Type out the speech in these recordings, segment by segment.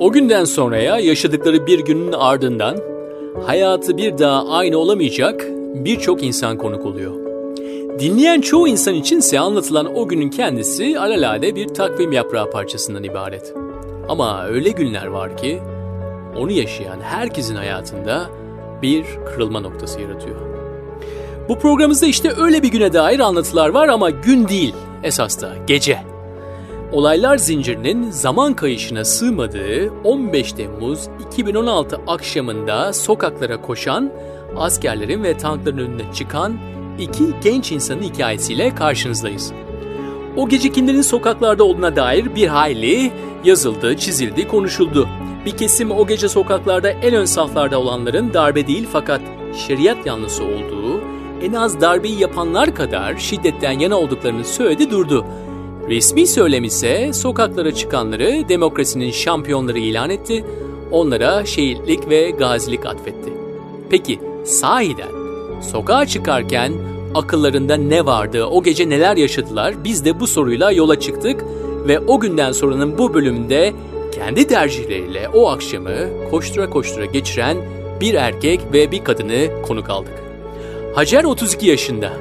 O günden sonraya yaşadıkları bir günün ardından hayatı bir daha aynı olamayacak birçok insan konuk oluyor. Dinleyen çoğu insan içinse anlatılan o günün kendisi alelade bir takvim yaprağı parçasından ibaret. Ama öyle günler var ki onu yaşayan herkesin hayatında bir kırılma noktası yaratıyor. Bu programımızda işte öyle bir güne dair anlatılar var ama gün değil esas da gece. Olaylar zincirinin zaman kayışına sığmadığı 15 Temmuz 2016 akşamında sokaklara koşan, askerlerin ve tankların önüne çıkan iki genç insanın hikayesiyle karşınızdayız. O gece kimlerin sokaklarda olduğuna dair bir hayli yazıldı, çizildi, konuşuldu. Bir kesim o gece sokaklarda en ön saflarda olanların darbe değil fakat şeriat yanlısı olduğu, en az darbeyi yapanlar kadar şiddetten yana olduklarını söyledi durdu. Resmi söylem ise sokaklara çıkanları demokrasinin şampiyonları ilan etti, onlara şehitlik ve gazilik atfetti. Peki sahiden sokağa çıkarken akıllarında ne vardı, o gece neler yaşadılar biz de bu soruyla yola çıktık ve o günden sonranın bu bölümünde kendi tercihleriyle o akşamı koştura koştura geçiren bir erkek ve bir kadını konuk aldık. Hacer 32 yaşında.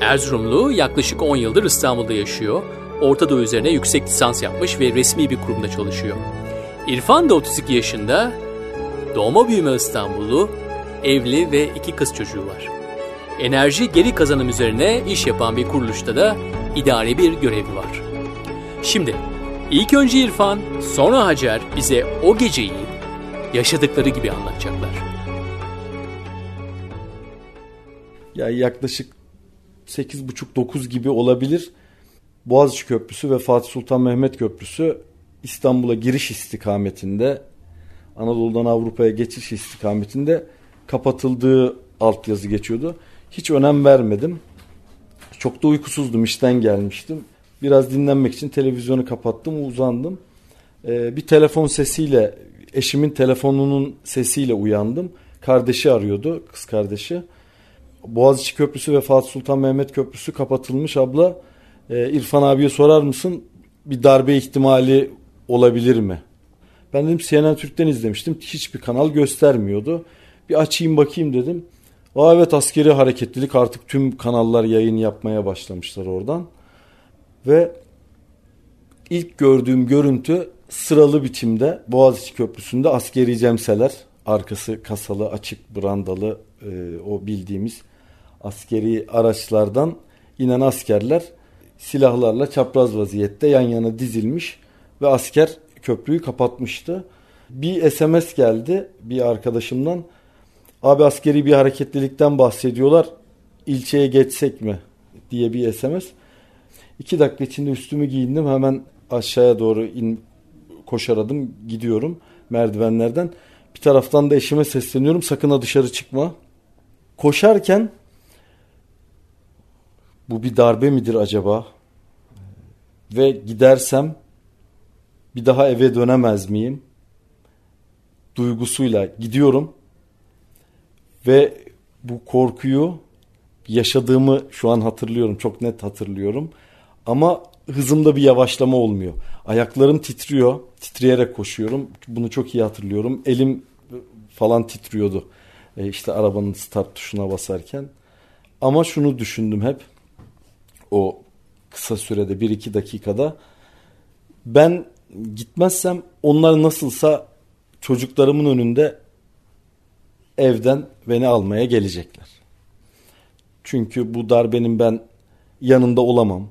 Erzurumlu yaklaşık 10 yıldır İstanbul'da yaşıyor. Orta Doğu üzerine yüksek lisans yapmış ve resmi bir kurumda çalışıyor. İrfan da 32 yaşında. Doğma büyüme İstanbullu, evli ve iki kız çocuğu var. Enerji geri kazanım üzerine iş yapan bir kuruluşta da idari bir görevi var. Şimdi ilk önce İrfan, sonra Hacer bize o geceyi yaşadıkları gibi anlatacaklar. Ya yaklaşık 8.30-9 gibi olabilir. Boğaziçi Köprüsü ve Fatih Sultan Mehmet Köprüsü İstanbul'a giriş istikametinde Anadolu'dan Avrupa'ya geçiş istikametinde kapatıldığı altyazı geçiyordu. Hiç önem vermedim. Çok da uykusuzdum, işten gelmiştim. Biraz dinlenmek için televizyonu kapattım, uzandım. Ee, bir telefon sesiyle, eşimin telefonunun sesiyle uyandım. Kardeşi arıyordu, kız kardeşi. Boğaziçi Köprüsü ve Fatih Sultan Mehmet Köprüsü kapatılmış abla. Ee, İrfan abiye sorar mısın? Bir darbe ihtimali olabilir mi? Ben dedim CNN Türk'ten izlemiştim. Hiçbir kanal göstermiyordu. Bir açayım bakayım dedim. Aa evet askeri hareketlilik artık tüm kanallar yayın yapmaya başlamışlar oradan. Ve ilk gördüğüm görüntü sıralı biçimde Boğaziçi Köprüsü'nde askeri cemseler arkası kasalı açık brandalı e, o bildiğimiz askeri araçlardan inen askerler silahlarla çapraz vaziyette yan yana dizilmiş ve asker köprüyü kapatmıştı. Bir SMS geldi bir arkadaşımdan. Abi askeri bir hareketlilikten bahsediyorlar. İlçeye geçsek mi diye bir SMS. İki dakika içinde üstümü giyindim. Hemen aşağıya doğru in, koşaradım. Gidiyorum merdivenlerden. Bir taraftan da eşime sesleniyorum. Sakın ha dışarı çıkma. Koşarken bu bir darbe midir acaba? Ve gidersem bir daha eve dönemez miyim? Duygusuyla gidiyorum ve bu korkuyu yaşadığımı şu an hatırlıyorum. Çok net hatırlıyorum. Ama hızımda bir yavaşlama olmuyor. Ayaklarım titriyor. Titreyerek koşuyorum. Bunu çok iyi hatırlıyorum. Elim falan titriyordu. E işte arabanın start tuşuna basarken. Ama şunu düşündüm hep. O kısa sürede 1-2 dakikada. Ben gitmezsem onlar nasılsa çocuklarımın önünde evden beni almaya gelecekler. Çünkü bu darbenin ben yanında olamam.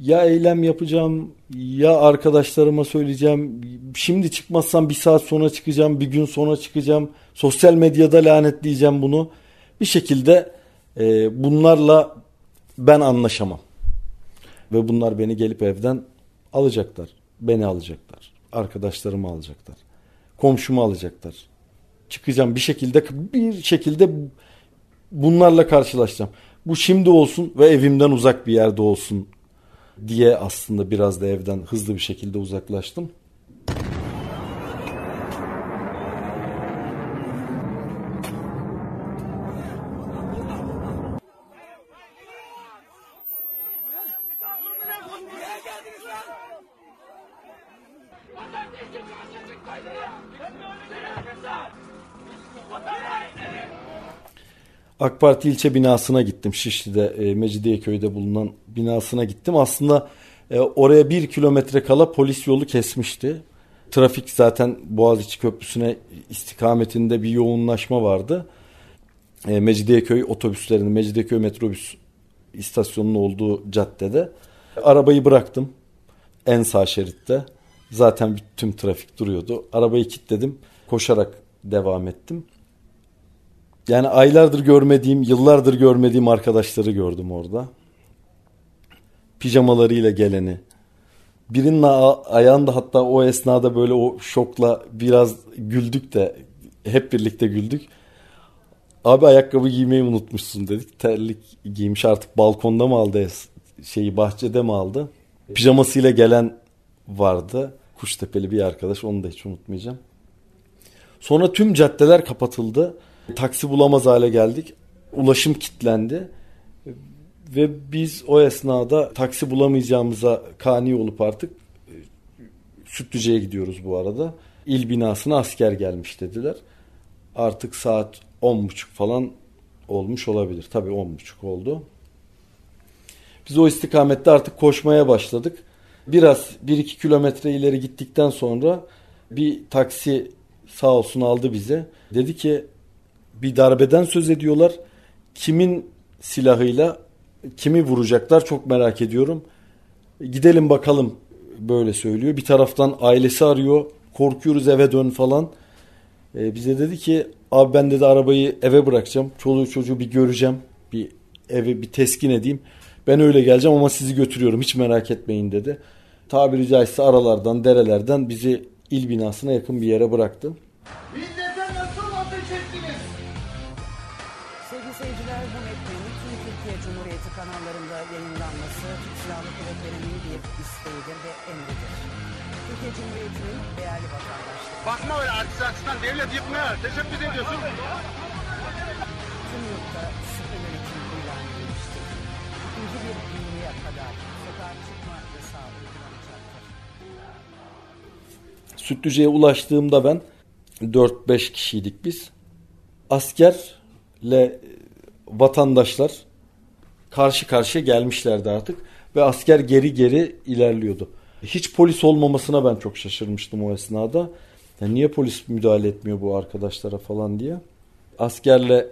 Ya eylem yapacağım ya arkadaşlarıma söyleyeceğim. Şimdi çıkmazsam bir saat sonra çıkacağım, bir gün sonra çıkacağım. Sosyal medyada lanetleyeceğim bunu. Bir şekilde e, bunlarla ben anlaşamam. Ve bunlar beni gelip evden alacaklar. Beni alacaklar. Arkadaşlarımı alacaklar. Komşumu alacaklar çıkacağım bir şekilde bir şekilde bunlarla karşılaşacağım. Bu şimdi olsun ve evimden uzak bir yerde olsun diye aslında biraz da evden hızlı bir şekilde uzaklaştım. AK Parti ilçe binasına gittim. Şişli'de, e, Mecidiyeköy'de bulunan binasına gittim. Aslında e, oraya bir kilometre kala polis yolu kesmişti. Trafik zaten Boğaziçi Köprüsü'ne istikametinde bir yoğunlaşma vardı. E, Mecidiyeköy otobüslerinin, Mecidiyeköy metrobüs istasyonunun olduğu caddede. Arabayı bıraktım en sağ şeritte. Zaten tüm trafik duruyordu. Arabayı kilitledim. Koşarak devam ettim. Yani aylardır görmediğim, yıllardır görmediğim arkadaşları gördüm orada. Pijamalarıyla geleni. Birinin ayağında hatta o esnada böyle o şokla biraz güldük de hep birlikte güldük. Abi ayakkabı giymeyi unutmuşsun dedik. Terlik giymiş artık balkonda mı aldı şeyi bahçede mi aldı. Pijamasıyla gelen vardı. Kuştepeli bir arkadaş onu da hiç unutmayacağım. Sonra tüm caddeler kapatıldı. Taksi bulamaz hale geldik. Ulaşım kilitlendi. Ve biz o esnada taksi bulamayacağımıza kani olup artık e, Sütlüce'ye gidiyoruz bu arada. İl binasına asker gelmiş dediler. Artık saat on buçuk falan olmuş olabilir. Tabii on buçuk oldu. Biz o istikamette artık koşmaya başladık. Biraz bir iki kilometre ileri gittikten sonra bir taksi sağ olsun aldı bizi. Dedi ki bir darbeden söz ediyorlar. Kimin silahıyla kimi vuracaklar çok merak ediyorum. Gidelim bakalım böyle söylüyor. Bir taraftan ailesi arıyor. Korkuyoruz eve dön falan. Ee, bize dedi ki abi ben dedi arabayı eve bırakacağım. Çoluğu çocuğu bir göreceğim. Bir eve bir teskin edeyim. Ben öyle geleceğim ama sizi götürüyorum hiç merak etmeyin dedi. Tabiri caizse aralardan derelerden bizi il binasına yakın bir yere bıraktı. kanallarında Bakma öyle artist artistten devlet yıkmaya teşebbüs ediyorsun. Tüm yurtta sıkı yönetim ilan edilmiştir. İkinci bir dünyaya kadar sokağa çıkma yasağı uygulanacaktır. Sütlüce'ye ulaştığımda ben 4-5 kişiydik biz. Askerle vatandaşlar karşı karşıya gelmişlerdi artık ve asker geri geri ilerliyordu. Hiç polis olmamasına ben çok şaşırmıştım o esnada. Yani niye polis müdahale etmiyor bu arkadaşlara falan diye. Askerle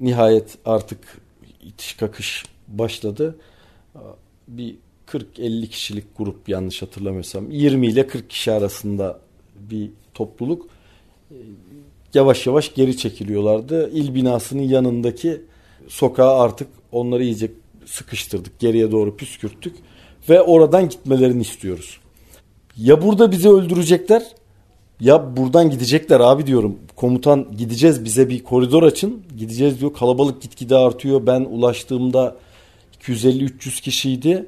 nihayet artık itiş kakış başladı. Bir 40-50 kişilik grup yanlış hatırlamıyorsam 20 ile 40 kişi arasında bir topluluk yavaş yavaş geri çekiliyorlardı. İl binasının yanındaki sokağa artık onları iyice sıkıştırdık. Geriye doğru püskürttük. Ve oradan gitmelerini istiyoruz. Ya burada bizi öldürecekler ya buradan gidecekler abi diyorum. Komutan gideceğiz bize bir koridor açın. Gideceğiz diyor. Kalabalık gitgide artıyor. Ben ulaştığımda 250-300 kişiydi.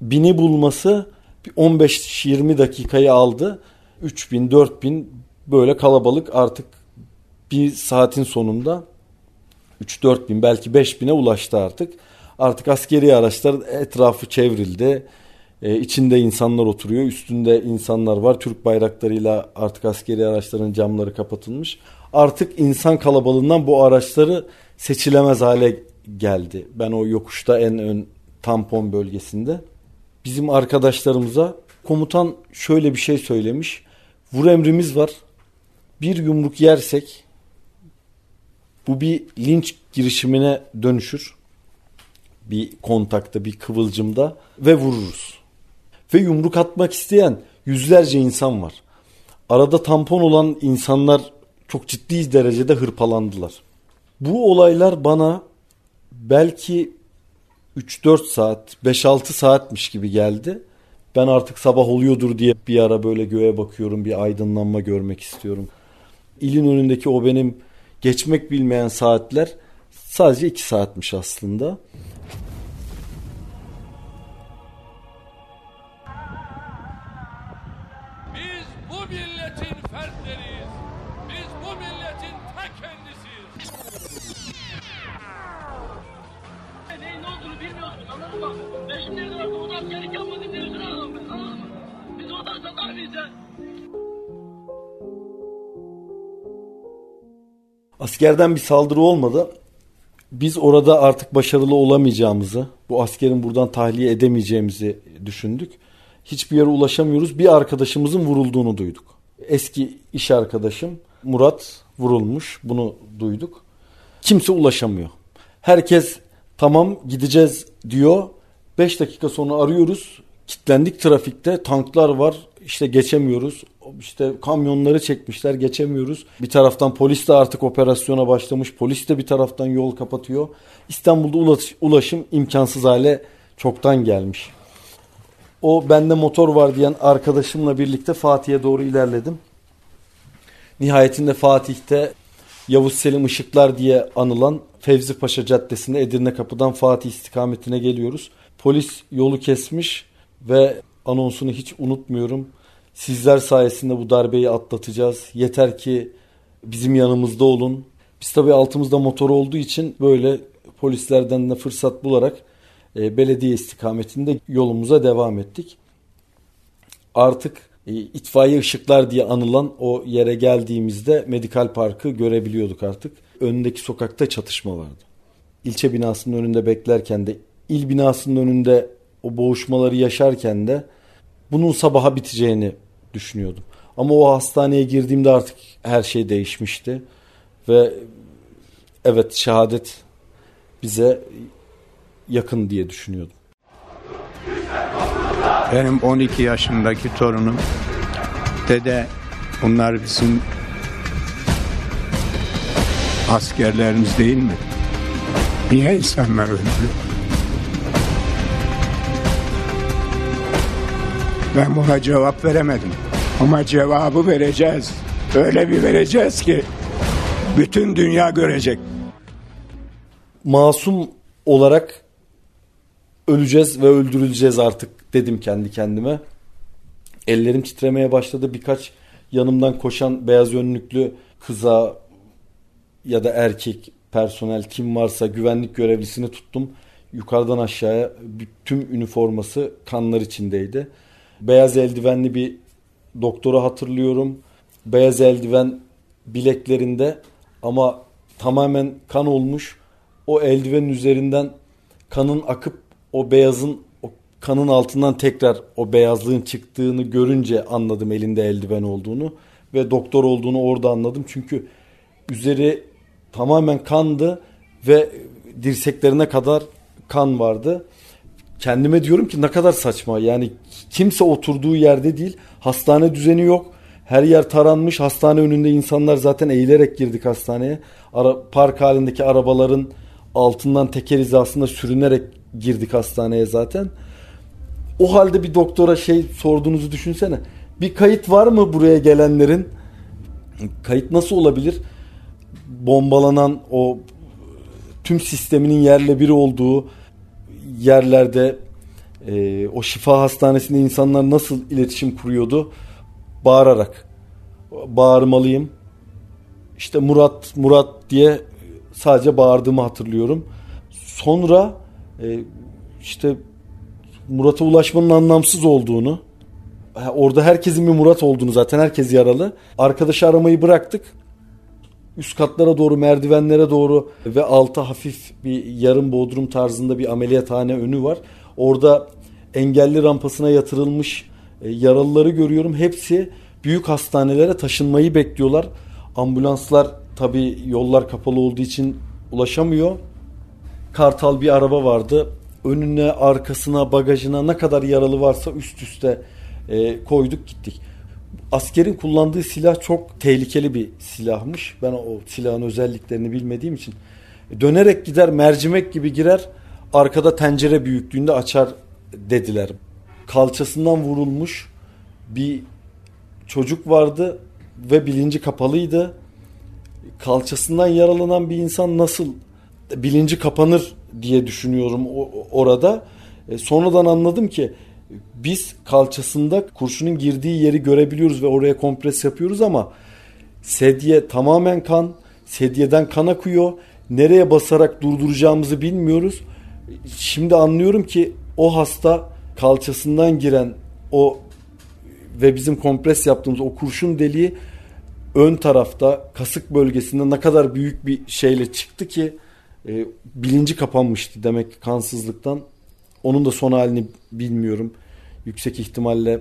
Bini bulması 15-20 dakikayı aldı. 3000 4000 böyle kalabalık artık bir saatin sonunda 3-4 bin belki 5 bine ulaştı artık. Artık askeri araçlar etrafı çevrildi. Ee, içinde insanlar oturuyor. Üstünde insanlar var. Türk bayraklarıyla artık askeri araçların camları kapatılmış. Artık insan kalabalığından bu araçları seçilemez hale geldi. Ben o yokuşta en ön tampon bölgesinde. Bizim arkadaşlarımıza komutan şöyle bir şey söylemiş. Vur emrimiz var. Bir yumruk yersek bu bir linç girişimine dönüşür. Bir kontakta, bir kıvılcımda ve vururuz. Ve yumruk atmak isteyen yüzlerce insan var. Arada tampon olan insanlar çok ciddi derecede hırpalandılar. Bu olaylar bana belki 3-4 saat, 5-6 saatmiş gibi geldi. Ben artık sabah oluyordur diye bir ara böyle göğe bakıyorum, bir aydınlanma görmek istiyorum. İlin önündeki o benim geçmek bilmeyen saatler sadece iki saatmiş aslında. Askerden bir saldırı olmadı. Biz orada artık başarılı olamayacağımızı, bu askerin buradan tahliye edemeyeceğimizi düşündük. Hiçbir yere ulaşamıyoruz. Bir arkadaşımızın vurulduğunu duyduk. Eski iş arkadaşım Murat vurulmuş. Bunu duyduk. Kimse ulaşamıyor. Herkes tamam gideceğiz diyor. 5 dakika sonra arıyoruz. Kitlendik trafikte. Tanklar var. İşte geçemiyoruz. İşte kamyonları çekmişler geçemiyoruz. Bir taraftan polis de artık operasyona başlamış. Polis de bir taraftan yol kapatıyor. İstanbul'da ulaş, ulaşım imkansız hale çoktan gelmiş. O bende motor var diyen arkadaşımla birlikte Fatih'e doğru ilerledim. Nihayetinde Fatih'te Yavuz Selim Işıklar diye anılan Fevzi Paşa Caddesi'nde Edirne Kapı'dan Fatih istikametine geliyoruz. Polis yolu kesmiş ve anonsunu hiç unutmuyorum. Sizler sayesinde bu darbeyi atlatacağız. Yeter ki bizim yanımızda olun. Biz tabii altımızda motor olduğu için böyle polislerden de fırsat bularak e, belediye istikametinde yolumuza devam ettik. Artık e, itfaiye ışıklar diye anılan o yere geldiğimizde Medikal Park'ı görebiliyorduk artık. Önündeki sokakta çatışma vardı. İlçe binasının önünde beklerken de il binasının önünde o boğuşmaları yaşarken de bunun sabaha biteceğini düşünüyordum. Ama o hastaneye girdiğimde artık her şey değişmişti. Ve evet şehadet bize yakın diye düşünüyordum. Benim 12 yaşındaki torunum dede bunlar bizim askerlerimiz değil mi? Niye insanlar öldü? Ben buna cevap veremedim. Ama cevabı vereceğiz. Öyle bir vereceğiz ki bütün dünya görecek. Masum olarak öleceğiz ve öldürüleceğiz artık dedim kendi kendime. Ellerim titremeye başladı. Birkaç yanımdan koşan beyaz önlüklü kıza ya da erkek personel kim varsa güvenlik görevlisini tuttum. Yukarıdan aşağıya tüm üniforması kanlar içindeydi. Beyaz eldivenli bir doktoru hatırlıyorum. Beyaz eldiven bileklerinde ama tamamen kan olmuş. O eldivenin üzerinden kanın akıp o beyazın o kanın altından tekrar o beyazlığın çıktığını görünce anladım elinde eldiven olduğunu ve doktor olduğunu orada anladım. Çünkü üzeri tamamen kandı ve dirseklerine kadar kan vardı. Kendime diyorum ki ne kadar saçma. Yani kimse oturduğu yerde değil. Hastane düzeni yok. Her yer taranmış. Hastane önünde insanlar zaten eğilerek girdik hastaneye. Ara, park halindeki arabaların altından teker hizasında sürünerek girdik hastaneye zaten. O halde bir doktora şey sorduğunuzu düşünsene. Bir kayıt var mı buraya gelenlerin? Kayıt nasıl olabilir? Bombalanan o tüm sisteminin yerle bir olduğu yerlerde e, o şifa hastanesinde insanlar nasıl iletişim kuruyordu? Bağırarak. Bağırmalıyım. İşte Murat Murat diye sadece bağırdığımı hatırlıyorum. Sonra e, işte Murat'a ulaşmanın anlamsız olduğunu orada herkesin bir Murat olduğunu zaten herkes yaralı. Arkadaşı aramayı bıraktık. Üst katlara doğru merdivenlere doğru ve alta hafif bir yarım bodrum tarzında bir ameliyathane önü var. Orada engelli rampasına yatırılmış e, yaralıları görüyorum. Hepsi büyük hastanelere taşınmayı bekliyorlar. Ambulanslar tabi yollar kapalı olduğu için ulaşamıyor. Kartal bir araba vardı. Önüne, arkasına, bagajına ne kadar yaralı varsa üst üste e, koyduk gittik. Askerin kullandığı silah çok tehlikeli bir silahmış. Ben o silahın özelliklerini bilmediğim için. Dönerek gider, mercimek gibi girer, arkada tencere büyüklüğünde açar dediler. Kalçasından vurulmuş bir çocuk vardı ve bilinci kapalıydı. Kalçasından yaralanan bir insan nasıl bilinci kapanır diye düşünüyorum orada. E, sonradan anladım ki biz kalçasında kurşunun girdiği yeri görebiliyoruz ve oraya kompres yapıyoruz ama sedye tamamen kan, sedyeden kan akıyor. Nereye basarak durduracağımızı bilmiyoruz. Şimdi anlıyorum ki o hasta kalçasından giren o ve bizim kompres yaptığımız o kurşun deliği ön tarafta kasık bölgesinde ne kadar büyük bir şeyle çıktı ki e, bilinci kapanmıştı demek ki kansızlıktan. Onun da son halini bilmiyorum. Yüksek ihtimalle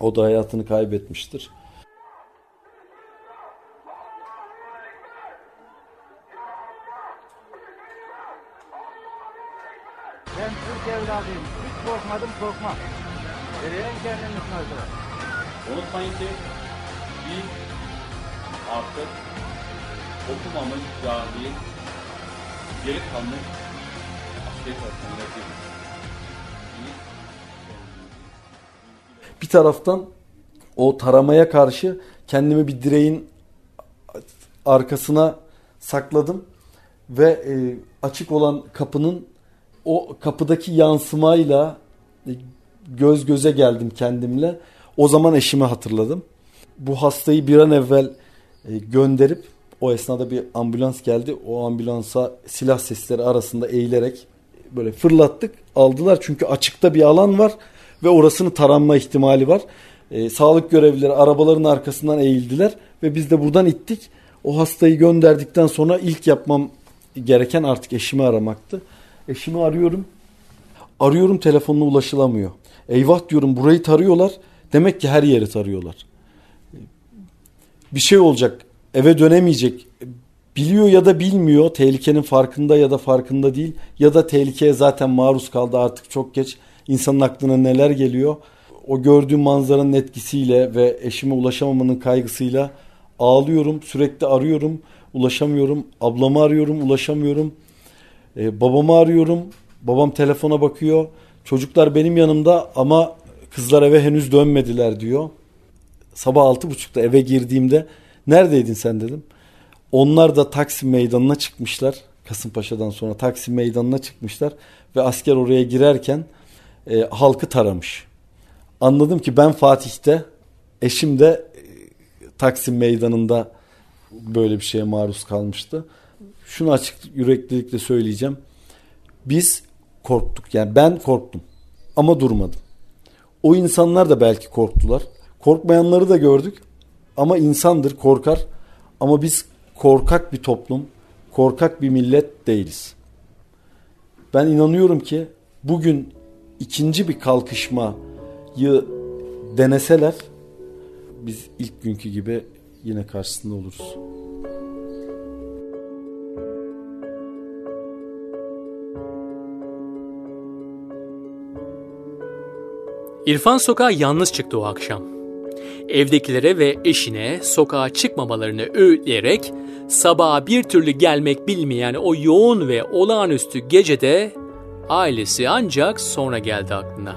o da hayatını kaybetmiştir. Ben Türk evladıyım. Hiç korkmadım korkmam. Verelim kendimiz sınavda. Unutmayın ki biz artık okumamış cahil, geri kalmış askeri tarafından değiliz. Bir taraftan o taramaya karşı kendimi bir direğin arkasına sakladım ve e, açık olan kapının o kapıdaki yansımayla e, göz göze geldim kendimle. O zaman eşimi hatırladım. Bu hastayı bir an evvel e, gönderip o esnada bir ambulans geldi. O ambulansa silah sesleri arasında eğilerek böyle fırlattık. Aldılar çünkü açıkta bir alan var ve orasını taranma ihtimali var. E, sağlık görevlileri arabaların arkasından eğildiler ve biz de buradan ittik. O hastayı gönderdikten sonra ilk yapmam gereken artık eşimi aramaktı. Eşimi arıyorum. Arıyorum telefonuna ulaşılamıyor. Eyvah diyorum burayı tarıyorlar. Demek ki her yeri tarıyorlar. Bir şey olacak. Eve dönemeyecek. Biliyor ya da bilmiyor. Tehlikenin farkında ya da farkında değil. Ya da tehlikeye zaten maruz kaldı artık çok geç. İnsanın aklına neler geliyor. O gördüğüm manzaranın etkisiyle ve eşime ulaşamamanın kaygısıyla ağlıyorum. Sürekli arıyorum. Ulaşamıyorum. Ablamı arıyorum. Ulaşamıyorum. Ee, babamı arıyorum. Babam telefona bakıyor. Çocuklar benim yanımda ama kızlar eve henüz dönmediler diyor. Sabah altı buçukta eve girdiğimde neredeydin sen dedim. Onlar da Taksim meydanına çıkmışlar. Kasımpaşa'dan sonra Taksim meydanına çıkmışlar. Ve asker oraya girerken e, halkı taramış. Anladım ki ben Fatih'te eşim de e, Taksim meydanında böyle bir şeye maruz kalmıştı. Şunu açık yüreklilikle söyleyeceğim. Biz korktuk. Yani ben korktum. Ama durmadım. O insanlar da belki korktular. Korkmayanları da gördük. Ama insandır, korkar. Ama biz korkak bir toplum, korkak bir millet değiliz. Ben inanıyorum ki bugün ikinci bir kalkışmayı deneseler biz ilk günkü gibi yine karşısında oluruz. İrfan sokağa yalnız çıktı o akşam. Evdekilere ve eşine sokağa çıkmamalarını öğütleyerek sabaha bir türlü gelmek bilmeyen o yoğun ve olağanüstü gecede ailesi ancak sonra geldi aklına.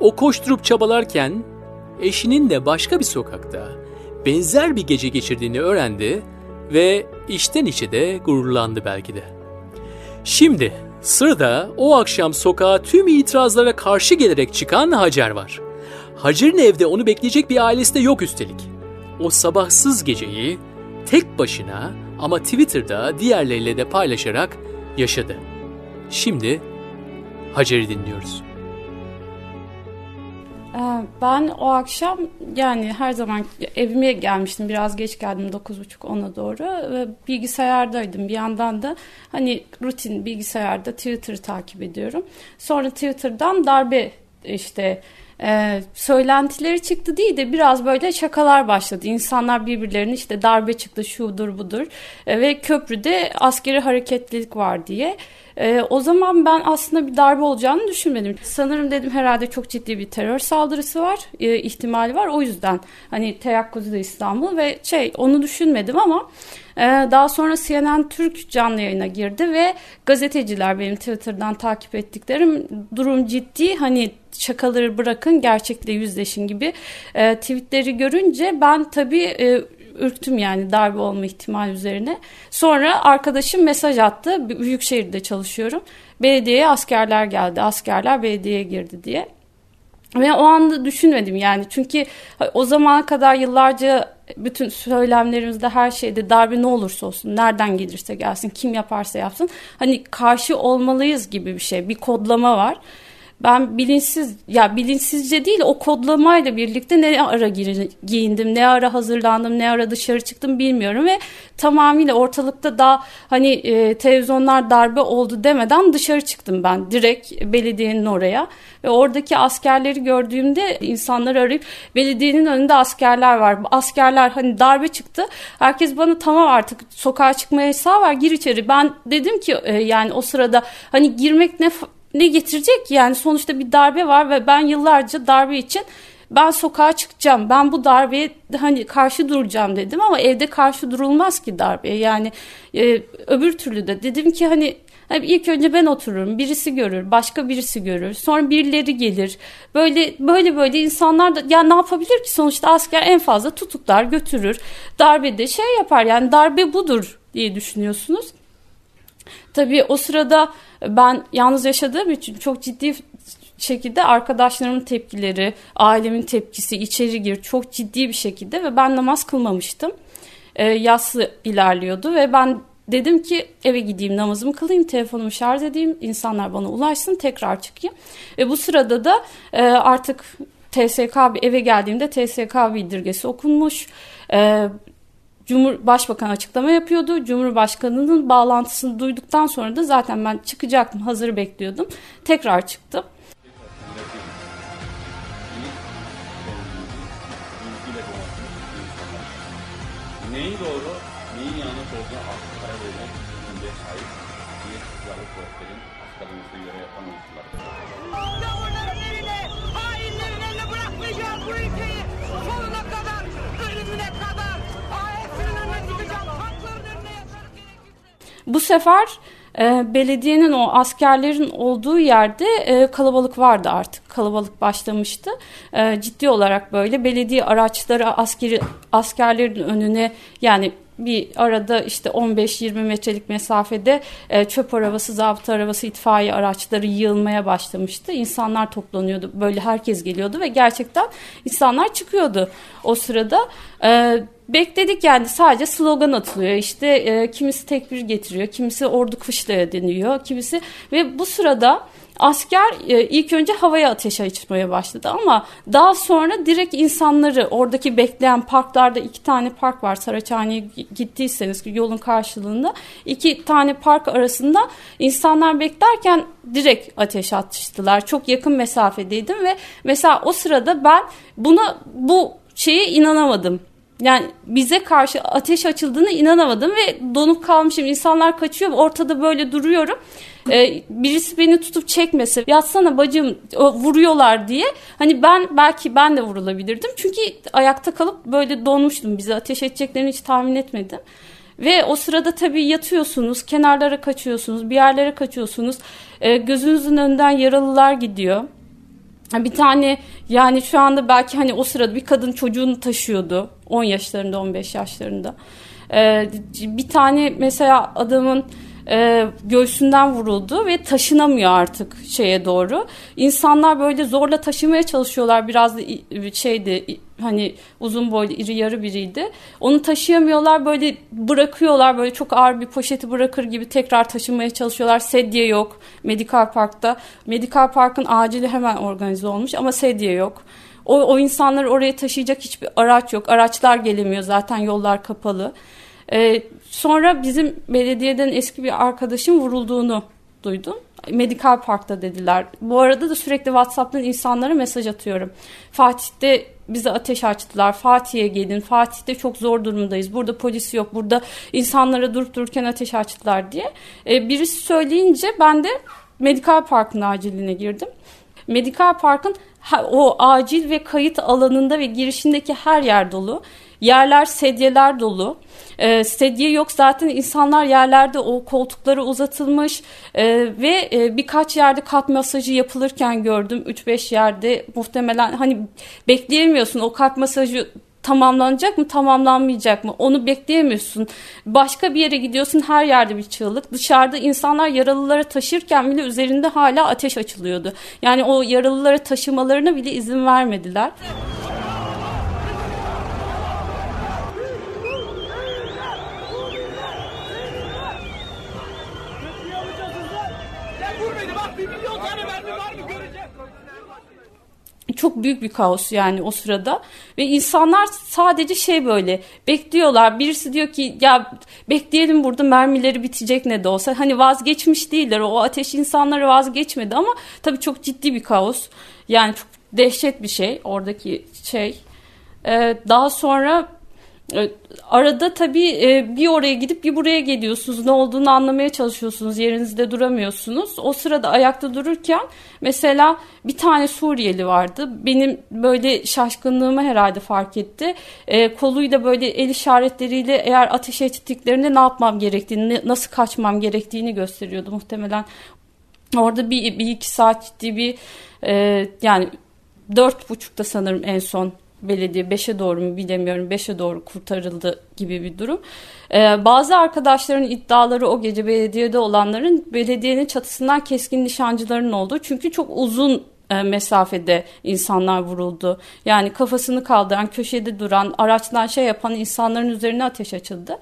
O koşturup çabalarken eşinin de başka bir sokakta benzer bir gece geçirdiğini öğrendi ve içten içe de gururlandı belki de. Şimdi sırada o akşam sokağa tüm itirazlara karşı gelerek çıkan Hacer var. Hacer'in evde onu bekleyecek bir ailesi de yok üstelik. O sabahsız geceyi tek başına ama Twitter'da diğerleriyle de paylaşarak yaşadı. Şimdi Hacer'i dinliyoruz. Ee, Ben o akşam yani her zaman evime gelmiştim. Biraz geç geldim 9.30-10'a doğru. Ve bilgisayardaydım. Bir yandan da hani rutin bilgisayarda Twitter'ı takip ediyorum. Sonra Twitter'dan darbe işte e, söylentileri çıktı değil de biraz böyle şakalar başladı. İnsanlar birbirlerine işte darbe çıktı şudur budur E, ve köprüde askeri hareketlilik var diye. E, o zaman ben aslında bir darbe olacağını düşünmedim. Sanırım dedim herhalde çok ciddi bir terör saldırısı var, e, ihtimali var. O yüzden hani teyakkuzu İstanbul ve şey onu düşünmedim ama e, daha sonra CNN Türk canlı yayına girdi ve gazeteciler benim Twitter'dan takip ettiklerim durum ciddi hani şakaları bırakın gerçekle yüzleşin gibi e, tweetleri görünce ben tabii e, ürktüm yani darbe olma ihtimali üzerine. Sonra arkadaşım mesaj attı. Büyükşehir'de çalışıyorum. Belediyeye askerler geldi. Askerler belediyeye girdi diye. Ve o anda düşünmedim yani çünkü o zamana kadar yıllarca bütün söylemlerimizde her şeyde darbe ne olursa olsun nereden gelirse gelsin kim yaparsa yapsın hani karşı olmalıyız gibi bir şey bir kodlama var. Ben bilinçsiz ya bilinçsizce değil o kodlamayla birlikte ne ara giyindim, ne ara hazırlandım, ne ara dışarı çıktım bilmiyorum ve tamamıyla ortalıkta daha hani e, televizyonlar darbe oldu demeden dışarı çıktım ben direkt belediyenin oraya ve oradaki askerleri gördüğümde insanları arayıp belediyenin önünde askerler var. Askerler hani darbe çıktı. Herkes bana tamam artık sokağa çıkmaya yasağı var gir içeri. Ben dedim ki e, yani o sırada hani girmek ne ne getirecek yani sonuçta bir darbe var ve ben yıllarca darbe için ben sokağa çıkacağım ben bu darbeye hani karşı duracağım dedim ama evde karşı durulmaz ki darbeye yani e, öbür türlü de dedim ki hani yani ilk önce ben otururum, birisi görür, başka birisi görür, sonra birileri gelir. Böyle böyle böyle insanlar da ya ne yapabilir ki sonuçta asker en fazla tutuklar, götürür. Darbede şey yapar yani darbe budur diye düşünüyorsunuz. Tabii o sırada ben yalnız yaşadığım için çok ciddi şekilde arkadaşlarımın tepkileri, ailemin tepkisi içeri gir çok ciddi bir şekilde ve ben namaz kılmamıştım. E, yassı ilerliyordu ve ben dedim ki eve gideyim namazımı kılayım telefonumu şarj edeyim insanlar bana ulaşsın tekrar çıkayım. Ve bu sırada da e, artık TSK eve geldiğimde TSK bildirgesi okunmuş. E, Cumhur Başbakan açıklama yapıyordu. Cumhurbaşkanının bağlantısını duyduktan sonra da zaten ben çıkacaktım, hazır bekliyordum. Tekrar çıktım. Neyi doğru, Bu sefer e, belediyenin o askerlerin olduğu yerde e, kalabalık vardı artık. Kalabalık başlamıştı. E, ciddi olarak böyle belediye araçları askeri askerlerin önüne yani bir arada işte 15-20 metrelik mesafede e, çöp arabası, zabıta arabası, itfaiye araçları yığılmaya başlamıştı. İnsanlar toplanıyordu. Böyle herkes geliyordu ve gerçekten insanlar çıkıyordu o sırada. E, bekledik yani sadece slogan atılıyor. İşte e, kimisi tekbir getiriyor, kimisi ordu kışlaya deniyor, kimisi ve bu sırada asker e, ilk önce havaya ateş açmaya başladı ama daha sonra direkt insanları oradaki bekleyen parklarda iki tane park var Saraçhane'ye gittiyseniz yolun karşılığında iki tane park arasında insanlar beklerken direkt ateş atıştılar. Çok yakın mesafedeydim ve mesela o sırada ben buna bu şeye inanamadım. Yani bize karşı ateş açıldığını inanamadım ve donup kalmışım. İnsanlar kaçıyor ortada böyle duruyorum. Ee, birisi beni tutup çekmese yatsana bacım vuruyorlar diye. Hani ben belki ben de vurulabilirdim. Çünkü ayakta kalıp böyle donmuştum. Bize ateş edeceklerini hiç tahmin etmedim. Ve o sırada tabii yatıyorsunuz, kenarlara kaçıyorsunuz, bir yerlere kaçıyorsunuz. Ee, gözünüzün önünden yaralılar gidiyor. Bir tane yani şu anda belki hani o sırada bir kadın çocuğunu taşıyordu. 10 yaşlarında 15 yaşlarında. Ee, bir tane mesela adamın e, göğsünden vuruldu ve taşınamıyor artık şeye doğru. İnsanlar böyle zorla taşımaya çalışıyorlar. Biraz da şeydi hani uzun boylu iri yarı biriydi. Onu taşıyamıyorlar böyle bırakıyorlar böyle çok ağır bir poşeti bırakır gibi tekrar taşımaya çalışıyorlar. Sedye yok Medikal Park'ta. Medikal Park'ın acili hemen organize olmuş ama sedye yok. O, o insanları oraya taşıyacak hiçbir araç yok. Araçlar gelemiyor zaten yollar kapalı. Ee, sonra bizim belediyeden eski bir arkadaşım vurulduğunu duydum. Medikal Park'ta dediler. Bu arada da sürekli WhatsApp'tan insanlara mesaj atıyorum. Fatih'te bize ateş açtılar. Fatih'e gelin. Fatih'te çok zor durumdayız. Burada polis yok. Burada insanlara durup dururken ateş açtılar diye. Ee, birisi söyleyince ben de Medikal Park'ın aciline girdim. Medikal Park'ın o acil ve kayıt alanında ve girişindeki her yer dolu. Yerler sedyeler dolu. E, sedye yok zaten insanlar yerlerde o koltukları uzatılmış e, ve e, birkaç yerde kalp masajı yapılırken gördüm. 3-5 yerde muhtemelen hani bekleyemiyorsun o kalp masajı tamamlanacak mı tamamlanmayacak mı onu bekleyemiyorsun. Başka bir yere gidiyorsun her yerde bir çığlık. Dışarıda insanlar yaralıları taşırken bile üzerinde hala ateş açılıyordu. Yani o yaralıları taşımalarına bile izin vermediler. Bir milyon tane mermi var mı göreceğim. çok büyük bir kaos yani o sırada. Ve insanlar sadece şey böyle bekliyorlar. Birisi diyor ki ya bekleyelim burada mermileri bitecek ne de olsa. Hani vazgeçmiş değiller. O ateş insanları vazgeçmedi ama tabii çok ciddi bir kaos. Yani çok dehşet bir şey oradaki şey. Ee, daha sonra arada tabii e, bir oraya gidip bir buraya geliyorsunuz. Ne olduğunu anlamaya çalışıyorsunuz. Yerinizde duramıyorsunuz. O sırada ayakta dururken mesela bir tane Suriyeli vardı. Benim böyle şaşkınlığımı herhalde fark etti. E, koluyla böyle el işaretleriyle eğer ateş ettiklerinde ne yapmam gerektiğini, nasıl kaçmam gerektiğini gösteriyordu muhtemelen. Orada bir, bir iki saat ciddi bir e, yani dört buçukta sanırım en son belediye 5'e doğru mu bilemiyorum 5'e doğru kurtarıldı gibi bir durum. Ee, bazı arkadaşların iddiaları o gece belediyede olanların belediyenin çatısından keskin nişancıların olduğu çünkü çok uzun e, mesafede insanlar vuruldu. Yani kafasını kaldıran, köşede duran, araçtan şey yapan insanların üzerine ateş açıldı.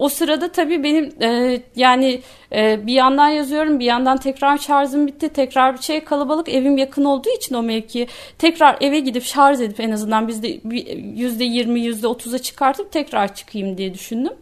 O sırada tabii benim e, yani e, bir yandan yazıyorum bir yandan tekrar şarjım bitti. Tekrar bir şey kalabalık evim yakın olduğu için o mevki tekrar eve gidip şarj edip en azından bizde yüzde yirmi yüzde otuza çıkartıp tekrar çıkayım diye düşündüm.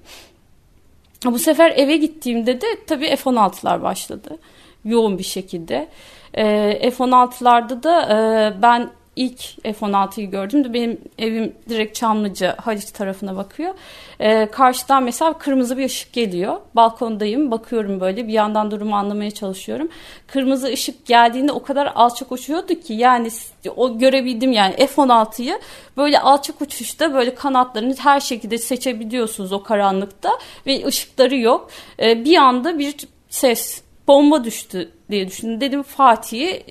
Bu sefer eve gittiğimde de tabii F-16'lar başladı yoğun bir şekilde. E, F-16'larda da e, ben ilk F-16'yı gördüm benim evim direkt Çamlıca Haliç tarafına bakıyor. Ee, karşıdan mesela kırmızı bir ışık geliyor. Balkondayım bakıyorum böyle bir yandan durumu anlamaya çalışıyorum. Kırmızı ışık geldiğinde o kadar alçak uçuyordu ki yani o görebildim yani F-16'yı böyle alçak uçuşta böyle kanatlarını her şekilde seçebiliyorsunuz o karanlıkta ve ışıkları yok. Ee, bir anda bir ses bomba düştü diye düşündüm. Dedim Fatih'i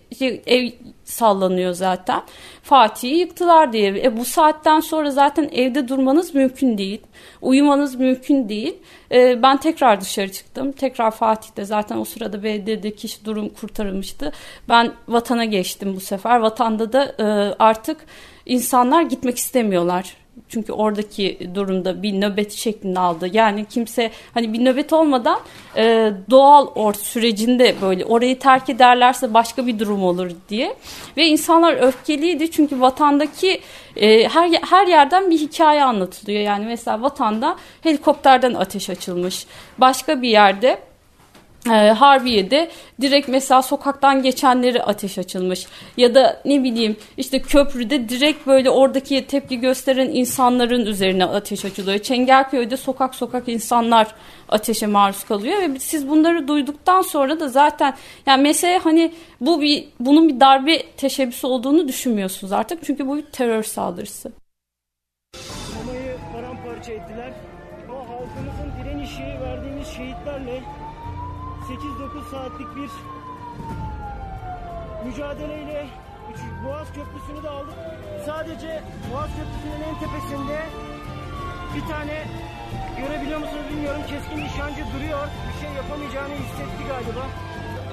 ev sallanıyor zaten. Fatih'i yıktılar diye. E, bu saatten sonra zaten evde durmanız mümkün değil. Uyumanız mümkün değil. E, ben tekrar dışarı çıktım. Tekrar Fatih'te zaten o sırada belediyedeki durum kurtarılmıştı. Ben vatana geçtim bu sefer. Vatanda da e, artık insanlar gitmek istemiyorlar çünkü oradaki durumda bir nöbet şeklinde aldı. Yani kimse hani bir nöbet olmadan e, doğal or sürecinde böyle orayı terk ederlerse başka bir durum olur diye. Ve insanlar öfkeliydi çünkü vatandaki e, her her yerden bir hikaye anlatılıyor. Yani mesela vatanda helikopterden ateş açılmış. Başka bir yerde e, Harbiye'de direkt mesela sokaktan geçenleri ateş açılmış ya da ne bileyim işte köprüde direkt böyle oradaki tepki gösteren insanların üzerine ateş açılıyor. Çengelköy'de sokak sokak insanlar ateşe maruz kalıyor ve siz bunları duyduktan sonra da zaten yani mesele hani bu bir bunun bir darbe teşebbüsü olduğunu düşünmüyorsunuz artık çünkü bu bir terör saldırısı. Saatlik bir mücadeleyle Boğaz Köprüsü'nü de aldık. Sadece Boğaz Köprüsü'nün en tepesinde bir tane görebiliyor musunuz bilmiyorum keskin nişancı duruyor. Bir şey yapamayacağını hissetti galiba.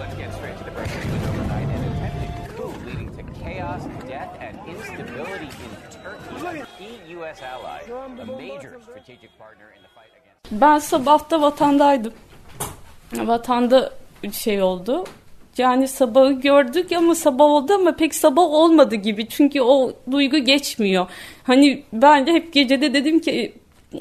Let's get straight to the breaking news overnight. An attempted coup leading to chaos, death, and instability in Turkey. A key U.S. ally, a major strategic partner in the fight against... Ben sabahta vatandaydım vatanda şey oldu. Yani sabahı gördük ama sabah oldu ama pek sabah olmadı gibi. Çünkü o duygu geçmiyor. Hani ben de hep gecede dedim ki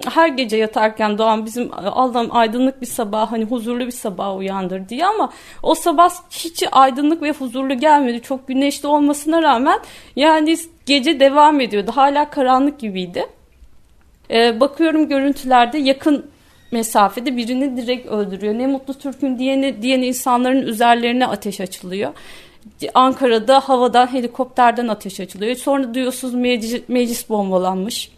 her gece yatarken doğan bizim Allah'ım aydınlık bir sabah hani huzurlu bir sabah uyandır diye ama o sabah hiç aydınlık ve huzurlu gelmedi. Çok güneşli olmasına rağmen yani gece devam ediyordu. Hala karanlık gibiydi. Ee, bakıyorum görüntülerde yakın mesafede birini direkt öldürüyor. Ne mutlu Türk'ün diyeni, diyen insanların üzerlerine ateş açılıyor. Ankara'da havadan helikopterden ateş açılıyor. Sonra duyuyorsunuz meclis, meclis bombalanmış.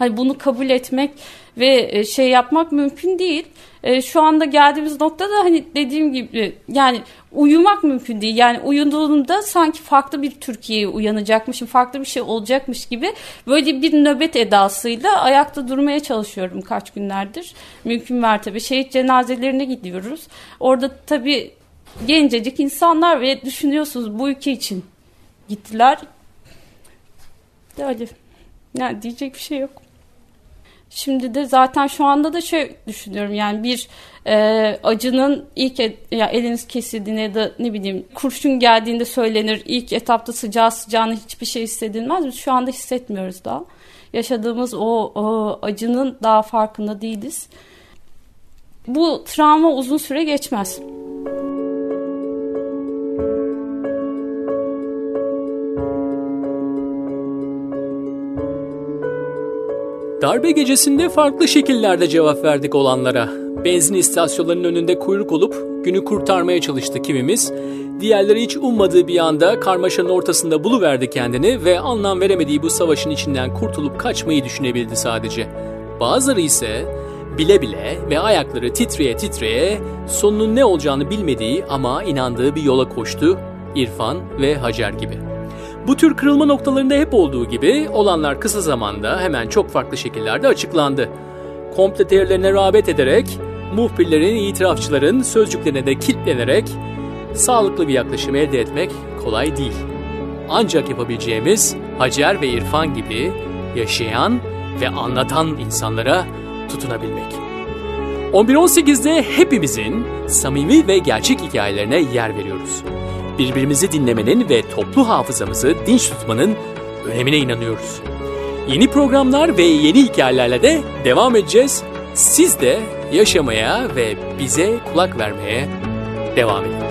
Hani bunu kabul etmek ve e, şey yapmak mümkün değil. E, şu anda geldiğimiz noktada hani dediğim gibi yani uyumak mümkün değil. Yani uyuduğumda sanki farklı bir Türkiye'ye uyanacakmışım, farklı bir şey olacakmış gibi böyle bir nöbet edasıyla ayakta durmaya çalışıyorum kaç günlerdir. Mümkün mertebe şehit cenazelerine gidiyoruz. Orada tabii gencecik insanlar ve düşünüyorsunuz bu ülke için gittiler. Öyle. Yani diyecek bir şey yok. Şimdi de zaten şu anda da şey düşünüyorum yani bir e, acının ilk et, ya eliniz kesildiğinde ya da ne bileyim kurşun geldiğinde söylenir ilk etapta sıcağı sıcağına hiçbir şey hissedilmez. Biz şu anda hissetmiyoruz daha. Yaşadığımız o, o acının daha farkında değiliz. Bu travma uzun süre geçmez. Darbe gecesinde farklı şekillerde cevap verdik olanlara. Benzin istasyonlarının önünde kuyruk olup günü kurtarmaya çalıştı kimimiz. Diğerleri hiç ummadığı bir anda karmaşanın ortasında buluverdi kendini ve anlam veremediği bu savaşın içinden kurtulup kaçmayı düşünebildi sadece. Bazıları ise bile bile ve ayakları titreye titreye sonunun ne olacağını bilmediği ama inandığı bir yola koştu. İrfan ve Hacer gibi. Bu tür kırılma noktalarında hep olduğu gibi olanlar kısa zamanda hemen çok farklı şekillerde açıklandı. Komple teorilerine rağbet ederek, muhbirlerin, itirafçıların sözcüklerine de kilitlenerek sağlıklı bir yaklaşım elde etmek kolay değil. Ancak yapabileceğimiz Hacer ve İrfan gibi yaşayan ve anlatan insanlara tutunabilmek. 11.18'de hepimizin samimi ve gerçek hikayelerine yer veriyoruz. Birbirimizi dinlemenin ve toplu hafızamızı dinç tutmanın önemine inanıyoruz. Yeni programlar ve yeni hikayelerle de devam edeceğiz. Siz de yaşamaya ve bize kulak vermeye devam edin.